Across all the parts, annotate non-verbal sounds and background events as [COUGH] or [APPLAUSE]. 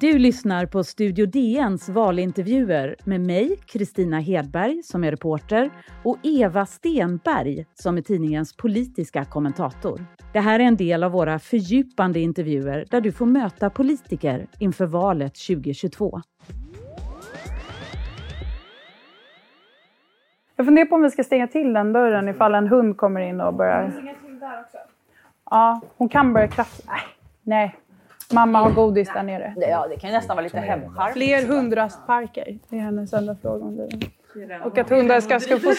Du lyssnar på Studio DNs valintervjuer med mig, Kristina Hedberg, som är reporter och Eva Stenberg, som är tidningens politiska kommentator. Det här är en del av våra fördjupande intervjuer där du får möta politiker inför valet 2022. Jag funderar på om vi ska stänga till den dörren ifall en hund kommer in och börjar... Stänga till där också? Ja, hon kan börja krafsa. Nej, nej. Mamma har godis där nere. Ja, det kan ju nästan vara lite hemcharm. Fler hundrastparker. Det är hennes enda fråga om det. Och att hundar ska, ska få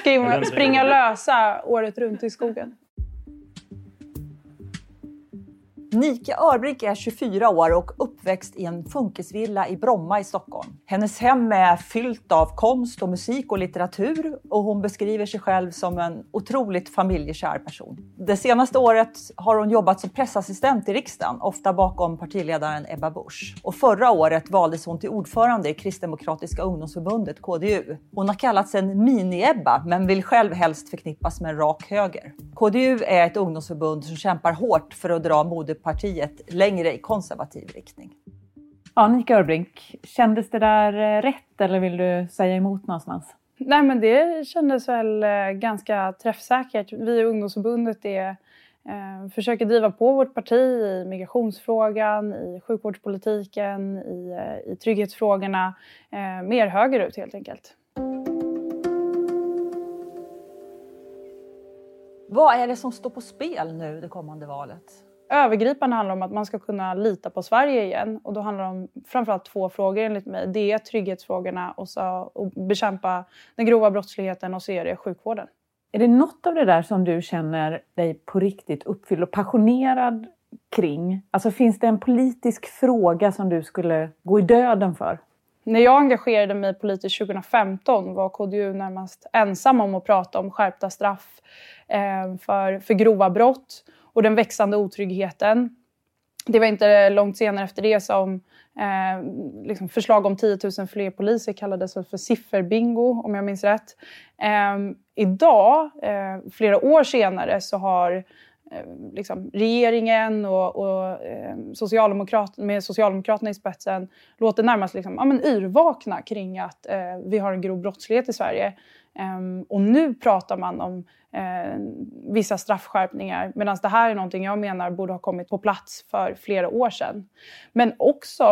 springa lösa året runt i skogen. Nike Örbrink är 24 år och uppväxt i en funkisvilla i Bromma i Stockholm. Hennes hem är fyllt av konst och musik och litteratur och hon beskriver sig själv som en otroligt familjekär person. Det senaste året har hon jobbat som pressassistent i riksdagen, ofta bakom partiledaren Ebba Busch. Och förra året valdes hon till ordförande i Kristdemokratiska ungdomsförbundet, KDU. Hon har kallats en mini-Ebba, men vill själv helst förknippas med en rak höger. KDU är ett ungdomsförbund som kämpar hårt för att dra mode partiet längre i konservativ riktning. Ja, Nika Örbrink, kändes det där eh, rätt eller vill du säga emot någonstans? Nej, men det kändes väl eh, ganska träffsäkert. Vi i ungdomsförbundet är, eh, försöker driva på vårt parti i migrationsfrågan, i sjukvårdspolitiken, i, eh, i trygghetsfrågorna. Eh, mer högerut helt enkelt. Vad är det som står på spel nu det kommande valet? Övergripande handlar om att man ska kunna lita på Sverige igen. Och då handlar det om framförallt två frågor enligt mig. Det är trygghetsfrågorna och, så, och bekämpa den grova brottsligheten och så är det sjukvården. Är det något av det där som du känner dig på riktigt uppfylld och passionerad kring? Alltså finns det en politisk fråga som du skulle gå i döden för? När jag engagerade mig politiskt 2015 var KDU närmast ensam om att prata om skärpta straff eh, för, för grova brott och den växande otryggheten. Det var inte långt senare efter det som eh, liksom förslag om 10 000 fler poliser kallades för sifferbingo, om jag minns rätt. Eh, idag, eh, flera år senare, så har eh, liksom, regeringen och, och eh, socialdemokrat, med Socialdemokraterna i spetsen låter närmast liksom, ja, men yrvakna kring att eh, vi har en grov brottslighet i Sverige. Ehm, och nu pratar man om eh, vissa straffskärpningar medan det här är någonting jag menar borde ha kommit på plats för flera år sedan. Men också,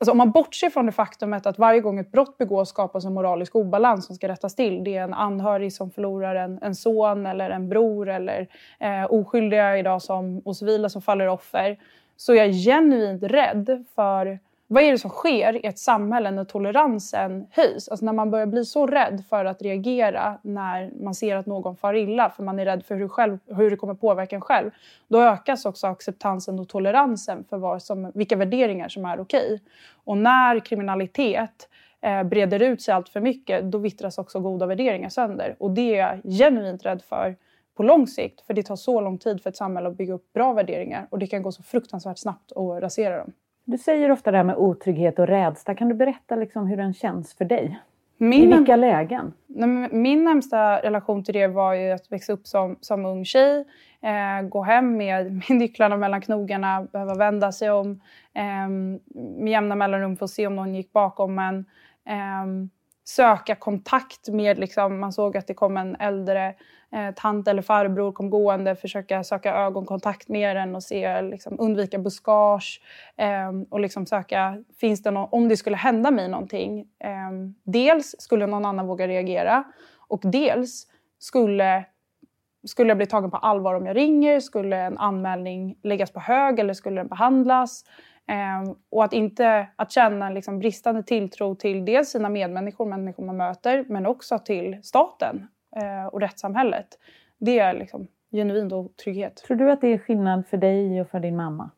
alltså om man bortser från det faktumet att varje gång ett brott begås skapas en moralisk obalans som ska rättas till. Det är en anhörig som förlorar en, en son eller en bror eller eh, oskyldiga idag som, och civila som faller offer. Så jag är genuint rädd för vad är det som sker i ett samhälle när toleransen höjs? Alltså när man börjar bli så rädd för att reagera när man ser att någon far illa för man är rädd för hur, själv, hur det kommer påverka en själv. Då ökas också acceptansen och toleransen för vad som, vilka värderingar som är okej. Och när kriminalitet eh, breder ut sig allt för mycket då vittras också goda värderingar sönder. Och det är jag genuint rädd för på lång sikt för det tar så lång tid för ett samhälle att bygga upp bra värderingar och det kan gå så fruktansvärt snabbt att rasera dem. Du säger ofta det här med otrygghet och rädsla. Kan du berätta liksom hur den känns för dig? Min, I vilka lägen? Min närmsta relation till det var ju att växa upp som, som ung tjej, eh, gå hem med, [LAUGHS] med nycklarna mellan knogarna, behöva vända sig om eh, med jämna mellanrum för att se om någon gick bakom en. Eh, söka kontakt med, liksom, man såg att det kom en äldre eh, tant eller farbror kom gående, försöka söka ögonkontakt med den och se, liksom, undvika buskage eh, och liksom söka, finns det någon, om det skulle hända mig någonting. Eh, dels skulle någon annan våga reagera och dels skulle skulle jag bli tagen på allvar om jag ringer? Skulle en anmälning läggas på hög eller skulle den behandlas? Eh, och att inte att känna liksom bristande tilltro till dels sina medmänniskor, människor man möter, men också till staten eh, och rättssamhället. Det är liksom genuin otrygghet. Tror du att det är skillnad för dig och för din mamma?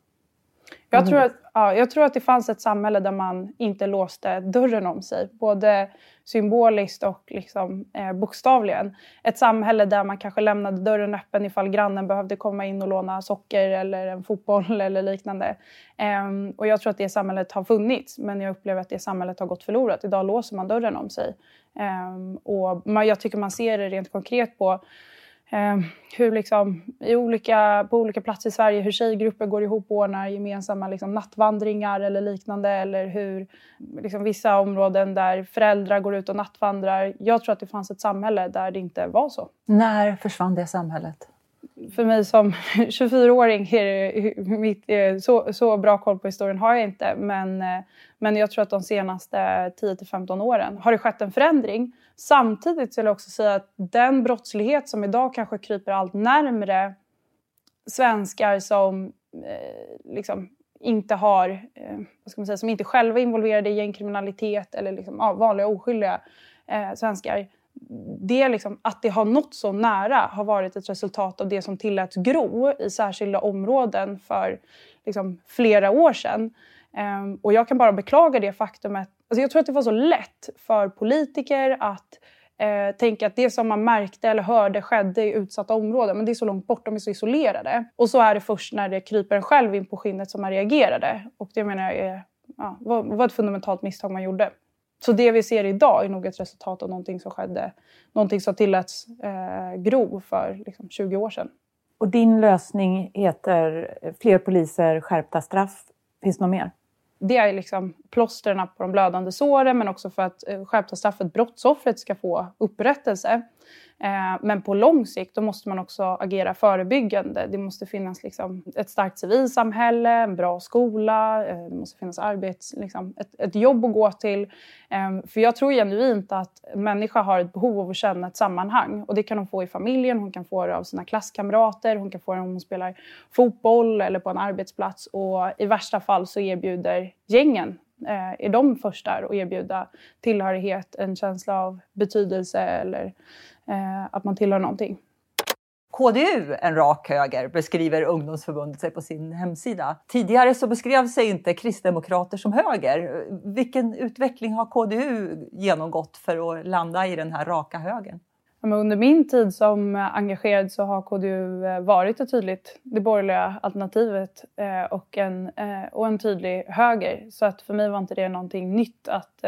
Jag tror, att, ja, jag tror att det fanns ett samhälle där man inte låste dörren om sig. Både symboliskt och liksom, eh, bokstavligen. Ett samhälle där man kanske lämnade dörren öppen ifall grannen behövde komma in och låna socker eller en fotboll [LAUGHS] eller liknande. Eh, och jag tror att det samhället har funnits men jag upplever att det samhället har gått förlorat. Idag låser man dörren om sig. Eh, och man, jag tycker man ser det rent konkret på eh, hur liksom, i olika, på olika platser i Sverige hur tjejgrupper går ihop och ordnar gemensamma liksom, nattvandringar eller liknande. Eller hur liksom, vissa områden där föräldrar går ut och nattvandrar. Jag tror att det fanns ett samhälle där det inte var så. När försvann det samhället? För mig som [LAUGHS] 24-åring är mitt, eh, så, så bra koll på historien har jag inte. Men, eh, men jag tror att de senaste 10-15 åren har det skett en förändring. Samtidigt vill jag också säga att den brottslighet som idag kanske kryper allt närmre svenskar som eh, liksom inte har, eh, vad ska man säga, som inte själva är involverade i gängkriminalitet eller liksom, ja, vanliga oskyldiga eh, svenskar det liksom, att det har nått så nära har varit ett resultat av det som tilläts gro i särskilda områden för liksom, flera år sedan. Um, och jag kan bara beklaga det faktumet. Alltså jag tror att det var så lätt för politiker att eh, tänka att det som man märkte eller hörde skedde i utsatta områden, men det är så långt bort, de är så isolerade. Och så är det först när det kryper en själv in på skinnet som man reagerade. Och det menar jag är, ja, var, var ett fundamentalt misstag man gjorde. Så det vi ser idag är nog ett resultat av någonting som skedde, någonting som tilläts eh, gro för liksom, 20 år sedan. Och din lösning heter fler poliser, skärpta straff. Finns det något mer? Det är liksom plåstren på de blödande såren men också för att eh, skärpta straffet brottsoffret ska få upprättelse. Eh, men på lång sikt då måste man också agera förebyggande. Det måste finnas liksom ett starkt civilsamhälle, en bra skola, eh, det måste finnas arbets, liksom ett, ett jobb att gå till. Ehm, för jag tror genuint att människa har ett behov av att känna ett sammanhang. Och det kan hon få i familjen, hon kan få det av sina klasskamrater, hon kan få det om hon spelar fotboll eller på en arbetsplats. Och i värsta fall så erbjuder gängen eh, är de första att erbjuda tillhörighet, en känsla av betydelse eller att man tillhör någonting. KDU, en rak höger, beskriver ungdomsförbundet sig på sin hemsida. Tidigare så beskrev sig inte kristdemokrater som höger. Vilken utveckling har KDU genomgått för att landa i den här raka högern? Under min tid som engagerad så har KDU eh, varit ett tydligt det borgerliga alternativet eh, och en, eh, och en tydlig höger. Så att för mig var inte det någonting nytt att,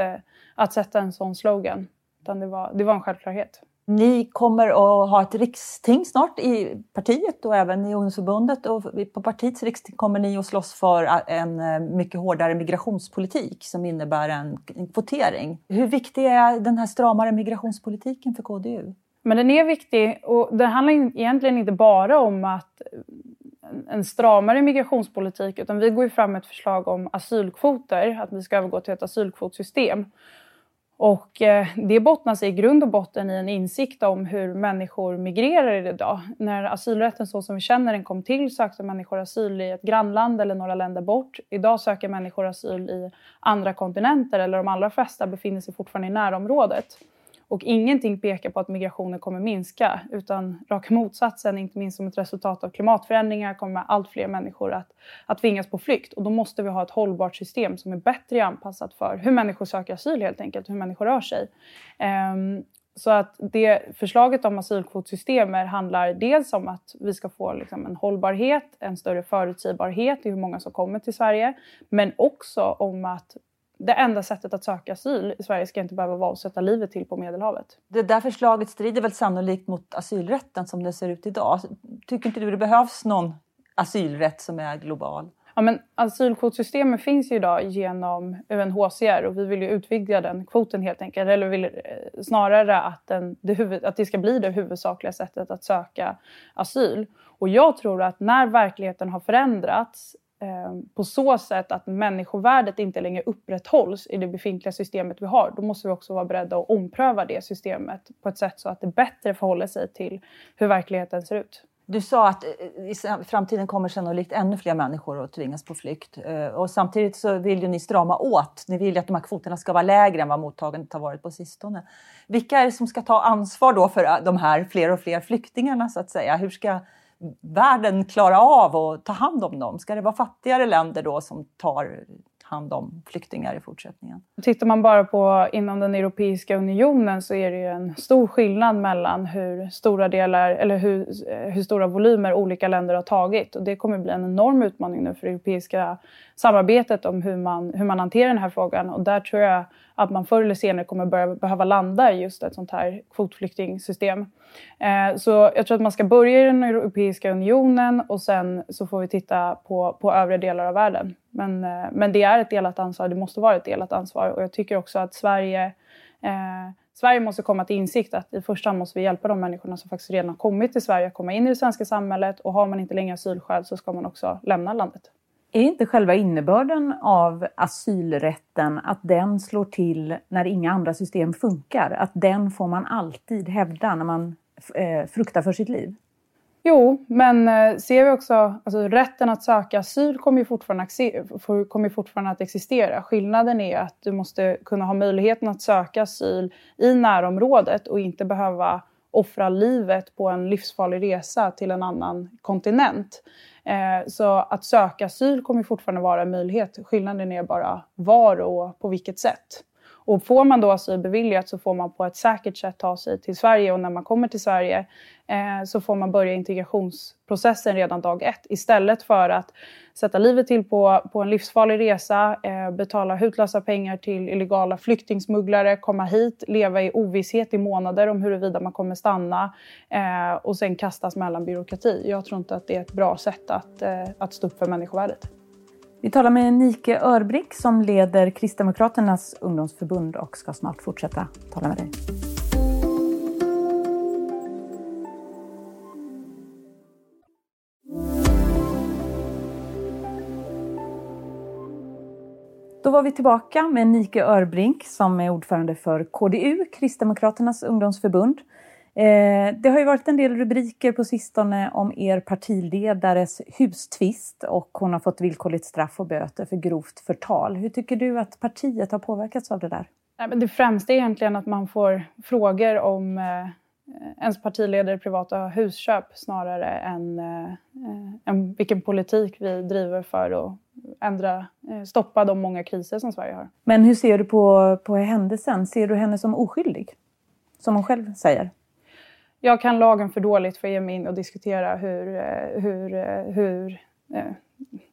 att sätta en sån slogan. Utan det var, det var en självklarhet. Ni kommer att ha ett riksting snart i partiet och även i ungdomsförbundet. Och på partiets riksting kommer ni att slåss för en eh, mycket hårdare migrationspolitik som innebär en kvotering. Hur viktig är den här stramare migrationspolitiken för KDU? Men den är viktig och det handlar egentligen inte bara om att eh, en stramare migrationspolitik utan vi går ju fram med ett förslag om asylkvoter, att vi ska övergå till ett asylkvotsystem. Och eh, det bottnar sig i grund och botten i en insikt om hur människor migrerar idag. När asylrätten så som vi känner den kom till sökte människor asyl i ett grannland eller några länder bort. Idag söker människor asyl i andra kontinenter eller de allra flesta befinner sig fortfarande i närområdet. Och ingenting pekar på att migrationen kommer minska utan raka motsatsen, inte minst som ett resultat av klimatförändringar kommer allt fler människor att, att tvingas på flykt. Och då måste vi ha ett hållbart system som är bättre anpassat för hur människor söker asyl helt enkelt, hur människor rör sig. Um, så att det förslaget om asylkvotsystemet handlar dels om att vi ska få liksom en hållbarhet, en större förutsägbarhet i hur många som kommer till Sverige, men också om att det enda sättet att söka asyl i Sverige ska inte behöva vara att sätta livet till på Medelhavet. Det där förslaget strider väl sannolikt mot asylrätten som det ser ut idag. Tycker inte du det behövs någon asylrätt som är global? Ja, men asylkvotsystemet finns ju idag genom UNHCR och vi vill ju utvidga den kvoten helt enkelt. Eller vill eh, snarare att, den, det huvud, att det ska bli det huvudsakliga sättet att söka asyl. Och jag tror att när verkligheten har förändrats Ehm, på så sätt att människovärdet inte längre upprätthålls i det befintliga systemet vi har, då måste vi också vara beredda att ompröva det systemet på ett sätt så att det bättre förhåller sig till hur verkligheten ser ut. Du sa att eh, i framtiden kommer sannolikt ännu fler människor att tvingas på flykt. Eh, och samtidigt så vill ju ni strama åt. Ni vill ju att de här kvoterna ska vara lägre än vad mottagandet har varit på sistone. Vilka är det som ska ta ansvar då för eh, de här fler och fler flyktingarna så att säga? Hur ska världen klara av att ta hand om dem? Ska det vara fattigare länder då som tar hand om flyktingar i fortsättningen. Tittar man bara på inom den Europeiska unionen så är det ju en stor skillnad mellan hur stora delar eller hur, eh, hur stora volymer olika länder har tagit och det kommer bli en enorm utmaning nu för det europeiska samarbetet om hur man, hur man hanterar den här frågan och där tror jag att man förr eller senare kommer börja behöva landa i just ett sånt här kvotflyktingsystem. Eh, så jag tror att man ska börja i den Europeiska unionen och sen så får vi titta på, på övriga delar av världen. Men, eh, men det är ett delat ansvar, det måste vara ett delat ansvar och jag tycker också att Sverige eh, Sverige måste komma till insikt att i första hand måste vi hjälpa de människorna som faktiskt redan har kommit till Sverige att komma in i det svenska samhället och har man inte längre asylskäl så ska man också lämna landet. Är inte själva innebörden av asylrätten att den slår till när inga andra system funkar? Att den får man alltid hävda när man eh, fruktar för sitt liv? Jo, men eh, ser vi också, alltså rätten att söka asyl kommer ju fortfarande, kommer fortfarande att existera. Skillnaden är att du måste kunna ha möjligheten att söka asyl i närområdet och inte behöva offra livet på en livsfarlig resa till en annan kontinent. Eh, så att söka asyl kommer fortfarande vara en möjlighet. Skillnaden är bara var och på vilket sätt. Och får man då asyl beviljat så får man på ett säkert sätt ta sig till Sverige och när man kommer till Sverige eh, så får man börja integrationsprocessen redan dag ett istället för att sätta livet till på, på en livsfarlig resa, eh, betala hutlösa pengar till illegala flyktingsmugglare, komma hit, leva i ovisshet i månader om huruvida man kommer stanna eh, och sen kastas mellan byråkrati. Jag tror inte att det är ett bra sätt att, eh, att stå upp för människovärdet. Vi talar med Nike Örbrick som leder Kristdemokraternas ungdomsförbund och ska snart fortsätta tala med dig. Då var vi tillbaka med Nike Örbrink som är ordförande för KDU, Kristdemokraternas ungdomsförbund. Eh, det har ju varit en del rubriker på sistone om er partiledares hustvist och hon har fått villkorligt straff och böter för grovt förtal. Hur tycker du att partiet har påverkats av det där? Det främsta är egentligen att man får frågor om eh, ens partiledare privata husköp snarare än, eh, än vilken politik vi driver för att ändra, stoppa de många kriser som Sverige har. Men hur ser du på, på händelsen? Ser du henne som oskyldig? Som hon själv säger? Jag kan lagen för dåligt för att ge mig in och diskutera hur, eh, hur, eh, hur, eh,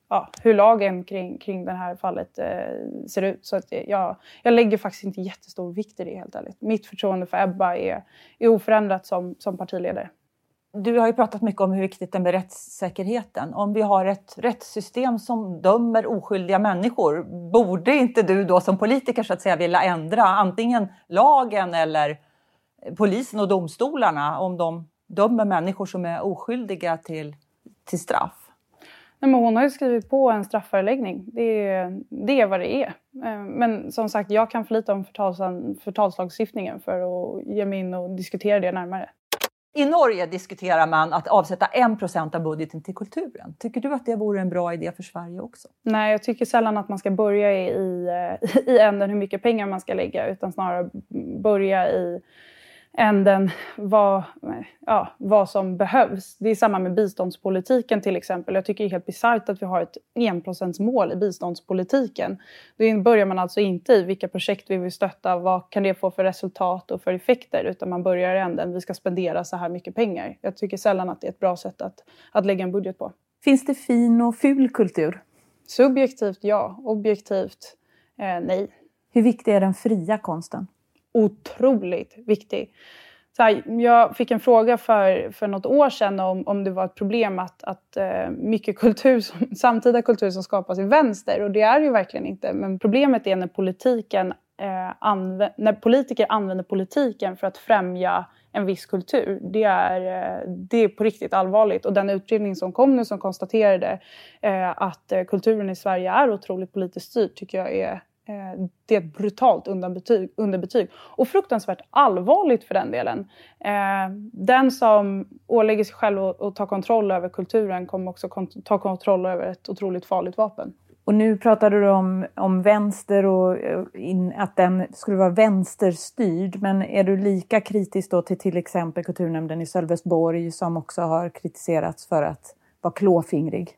ja, hur lagen kring, kring det här fallet eh, ser ut. Så att jag, jag lägger faktiskt inte jättestor vikt i det helt ärligt. Mitt förtroende för Ebba är, är oförändrat som, som partiledare. Du har ju pratat mycket om hur viktigt det är med rättssäkerheten. Om vi har ett rättssystem som dömer oskyldiga människor, borde inte du då som politiker så att säga vilja ändra antingen lagen eller polisen och domstolarna om de dömer människor som är oskyldiga till, till straff? Nej, men hon har ju skrivit på en strafföreläggning. Det är, det är vad det är. Eh, men som sagt, jag kan för lite om förtals, förtalslagstiftningen för att ge mig in och diskutera det närmare. I Norge diskuterar man att avsätta 1% av budgeten till kulturen. Tycker du att det vore en bra idé för Sverige också? Nej, jag tycker sällan att man ska börja i, i, [LAUGHS] i änden hur mycket pengar man ska lägga utan snarare börja i änden vad, ja, vad som behövs. Det är samma med biståndspolitiken till exempel. Jag tycker det är helt bisarrt att vi har ett enprocentsmål i biståndspolitiken. Då börjar man alltså inte i vilka projekt vi vill stötta, vad kan det få för resultat och för effekter, utan man börjar i änden vi ska spendera så här mycket pengar. Jag tycker sällan att det är ett bra sätt att, att lägga en budget på. Finns det fin och ful kultur? Subjektivt ja, objektivt eh, nej. Hur viktig är den fria konsten? Otroligt viktig. Så här, jag fick en fråga för, för något år sedan om, om det var ett problem att, att uh, mycket kultur, som, [LAUGHS] samtida kultur som skapas i vänster. Och det är ju verkligen inte. Men problemet är när, politiken, eh, uh, anv- när politiker använder politiken för att främja en viss kultur. Det är, uh, det är på riktigt allvarligt. Och den utredning som kom nu som konstaterade att kulturen i Sverige är otroligt politiskt styrd tycker jag är det är ett brutalt underbetyg, underbetyg. Och fruktansvärt allvarligt för den delen. Eh, den som ålägger sig själv att ta kontroll över kulturen kommer också ta kontroll över ett otroligt farligt vapen. Och nu pratade du om, om vänster och eh, in, att den skulle vara vänsterstyrd. Men är du lika kritisk då till till exempel kulturnämnden i Sölvesborg som också har kritiserats för att vara klåfingrig?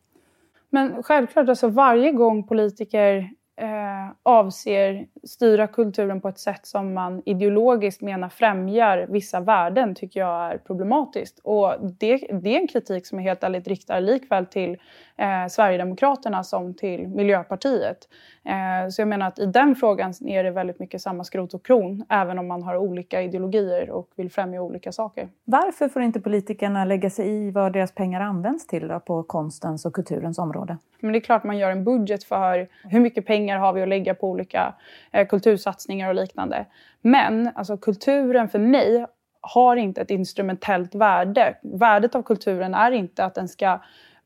Men självklart, alltså varje gång politiker Eh, avser styra kulturen på ett sätt som man ideologiskt menar främjar vissa värden tycker jag är problematiskt. Och det, det är en kritik som jag helt ärligt riktar likväl till eh, Sverigedemokraterna som till Miljöpartiet. Eh, så jag menar att i den frågan är det väldigt mycket samma skrot och kron även om man har olika ideologier och vill främja olika saker. Varför får inte politikerna lägga sig i vad deras pengar används till då, på konstens och kulturens område? Men det är klart man gör en budget för hur mycket pengar har vi att lägga på olika eh, kultursatsningar och liknande. Men alltså, kulturen för mig har inte ett instrumentellt värde. Värdet av kulturen är inte att den ska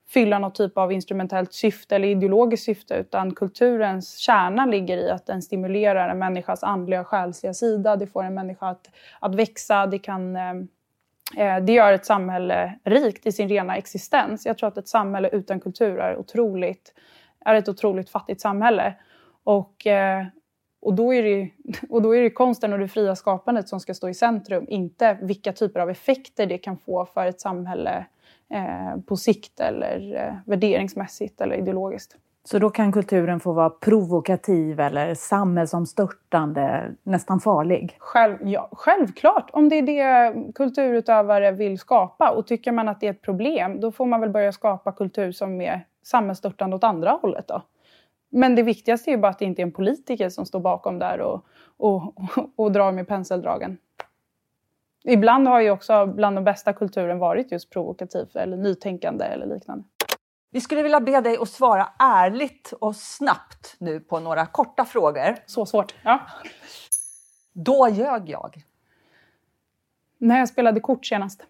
fylla något typ av instrumentellt syfte eller ideologiskt syfte utan kulturens kärna ligger i att den stimulerar en människas andliga och själsliga sida. Det får en människa att, att växa, det kan eh, Eh, det gör ett samhälle rikt i sin rena existens. Jag tror att ett samhälle utan kultur är, otroligt, är ett otroligt fattigt samhälle. Och, eh, och, då är det, [LAUGHS] och då är det konsten och det fria skapandet som ska stå i centrum, inte vilka typer av effekter det kan få för ett samhälle eh, på sikt eller eh, värderingsmässigt eller ideologiskt. Så då kan kulturen få vara provokativ eller samhällsomstörtande, nästan farlig? Själv, ja, självklart, om det är det kulturutövare vill skapa. Och tycker man att det är ett problem, då får man väl börja skapa kultur som är samhällsstörtande åt andra hållet. Då. Men det viktigaste är ju bara att det inte är en politiker som står bakom där och, och, och, [LAUGHS] och drar med penseldragen. Ibland har ju också bland de bästa kulturen varit just provokativ eller nytänkande eller liknande. Vi skulle vilja be dig att svara ärligt och snabbt nu på några korta frågor. Så svårt. Ja. Då ljög jag. När jag spelade kort senast.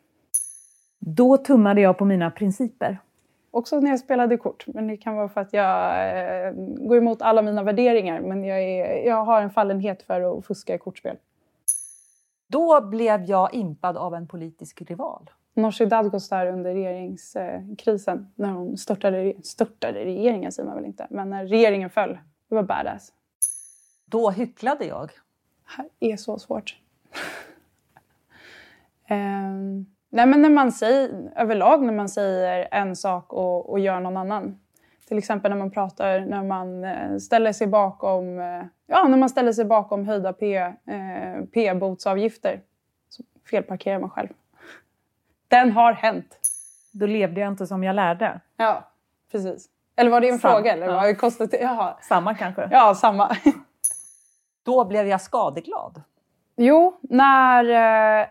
Då tummade jag på mina principer. Också när jag spelade kort. Men det kan vara för att jag eh, går emot alla mina värderingar. Men jag, är, jag har en fallenhet för att fuska i kortspel. Då blev jag impad av en politisk rival. Nooshi Dadgostar under regeringskrisen, när hon störtade, störtade regeringen säger man väl inte, men när regeringen föll. Det var badass. Då hycklade jag. Det är så svårt. um, [LAUGHS] nej men när man säger, överlag när man säger en sak och, och gör någon annan. Till exempel när man pratar, när man eh, ställer sig bakom, eh, ja, när man ställer sig bakom höjda P, eh, P-botsavgifter. Så felparkerar man själv. Den har hänt. Då levde jag inte som jag lärde. Ja, precis. Eller var det en Samma, fråga? Eller ja. det kostat? Jaha. Samma kanske? Ja, samma. [LAUGHS] Då blev jag skadeglad. Jo, när eh,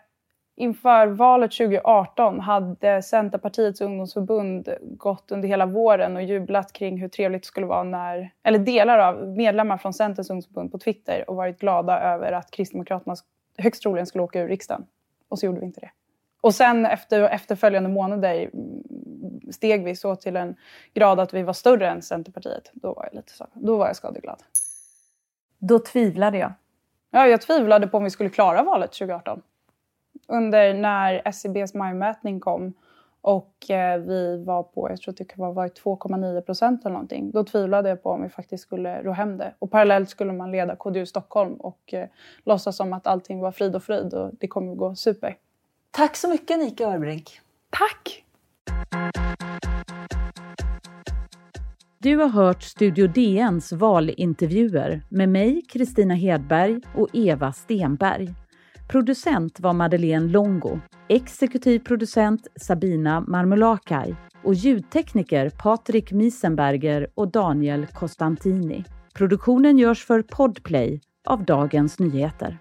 inför valet 2018 hade Centerpartiets ungdomsförbund gått under hela våren och jublat kring hur trevligt det skulle vara när, eller delar av medlemmar från Centerns ungdomsförbund på Twitter och varit glada över att Kristdemokraterna högst troligen skulle åka ur riksdagen. Och så gjorde vi inte det. Och sen efter efterföljande månader steg vi så till en grad att vi var större än Centerpartiet. Då var jag lite så, då var jag skadeglad. Då tvivlade jag. Ja, jag tvivlade på om vi skulle klara valet 2018. Under när SCBs majmätning kom och eh, vi var på, jag tror det kan varit 2,9 procent eller någonting. Då tvivlade jag på om vi faktiskt skulle rå hem det. Och parallellt skulle man leda KDU Stockholm och eh, låtsas som att allting var frid och frid och det kommer att gå super. Tack så mycket Nika Örbrink. Tack! Du har hört Studio DNs valintervjuer med mig, Kristina Hedberg och Eva Stenberg. Producent var Madeleine Longo, exekutiv producent Sabina Marmulakai och ljudtekniker Patrik Miesenberger och Daniel Costantini. Produktionen görs för Podplay av Dagens Nyheter.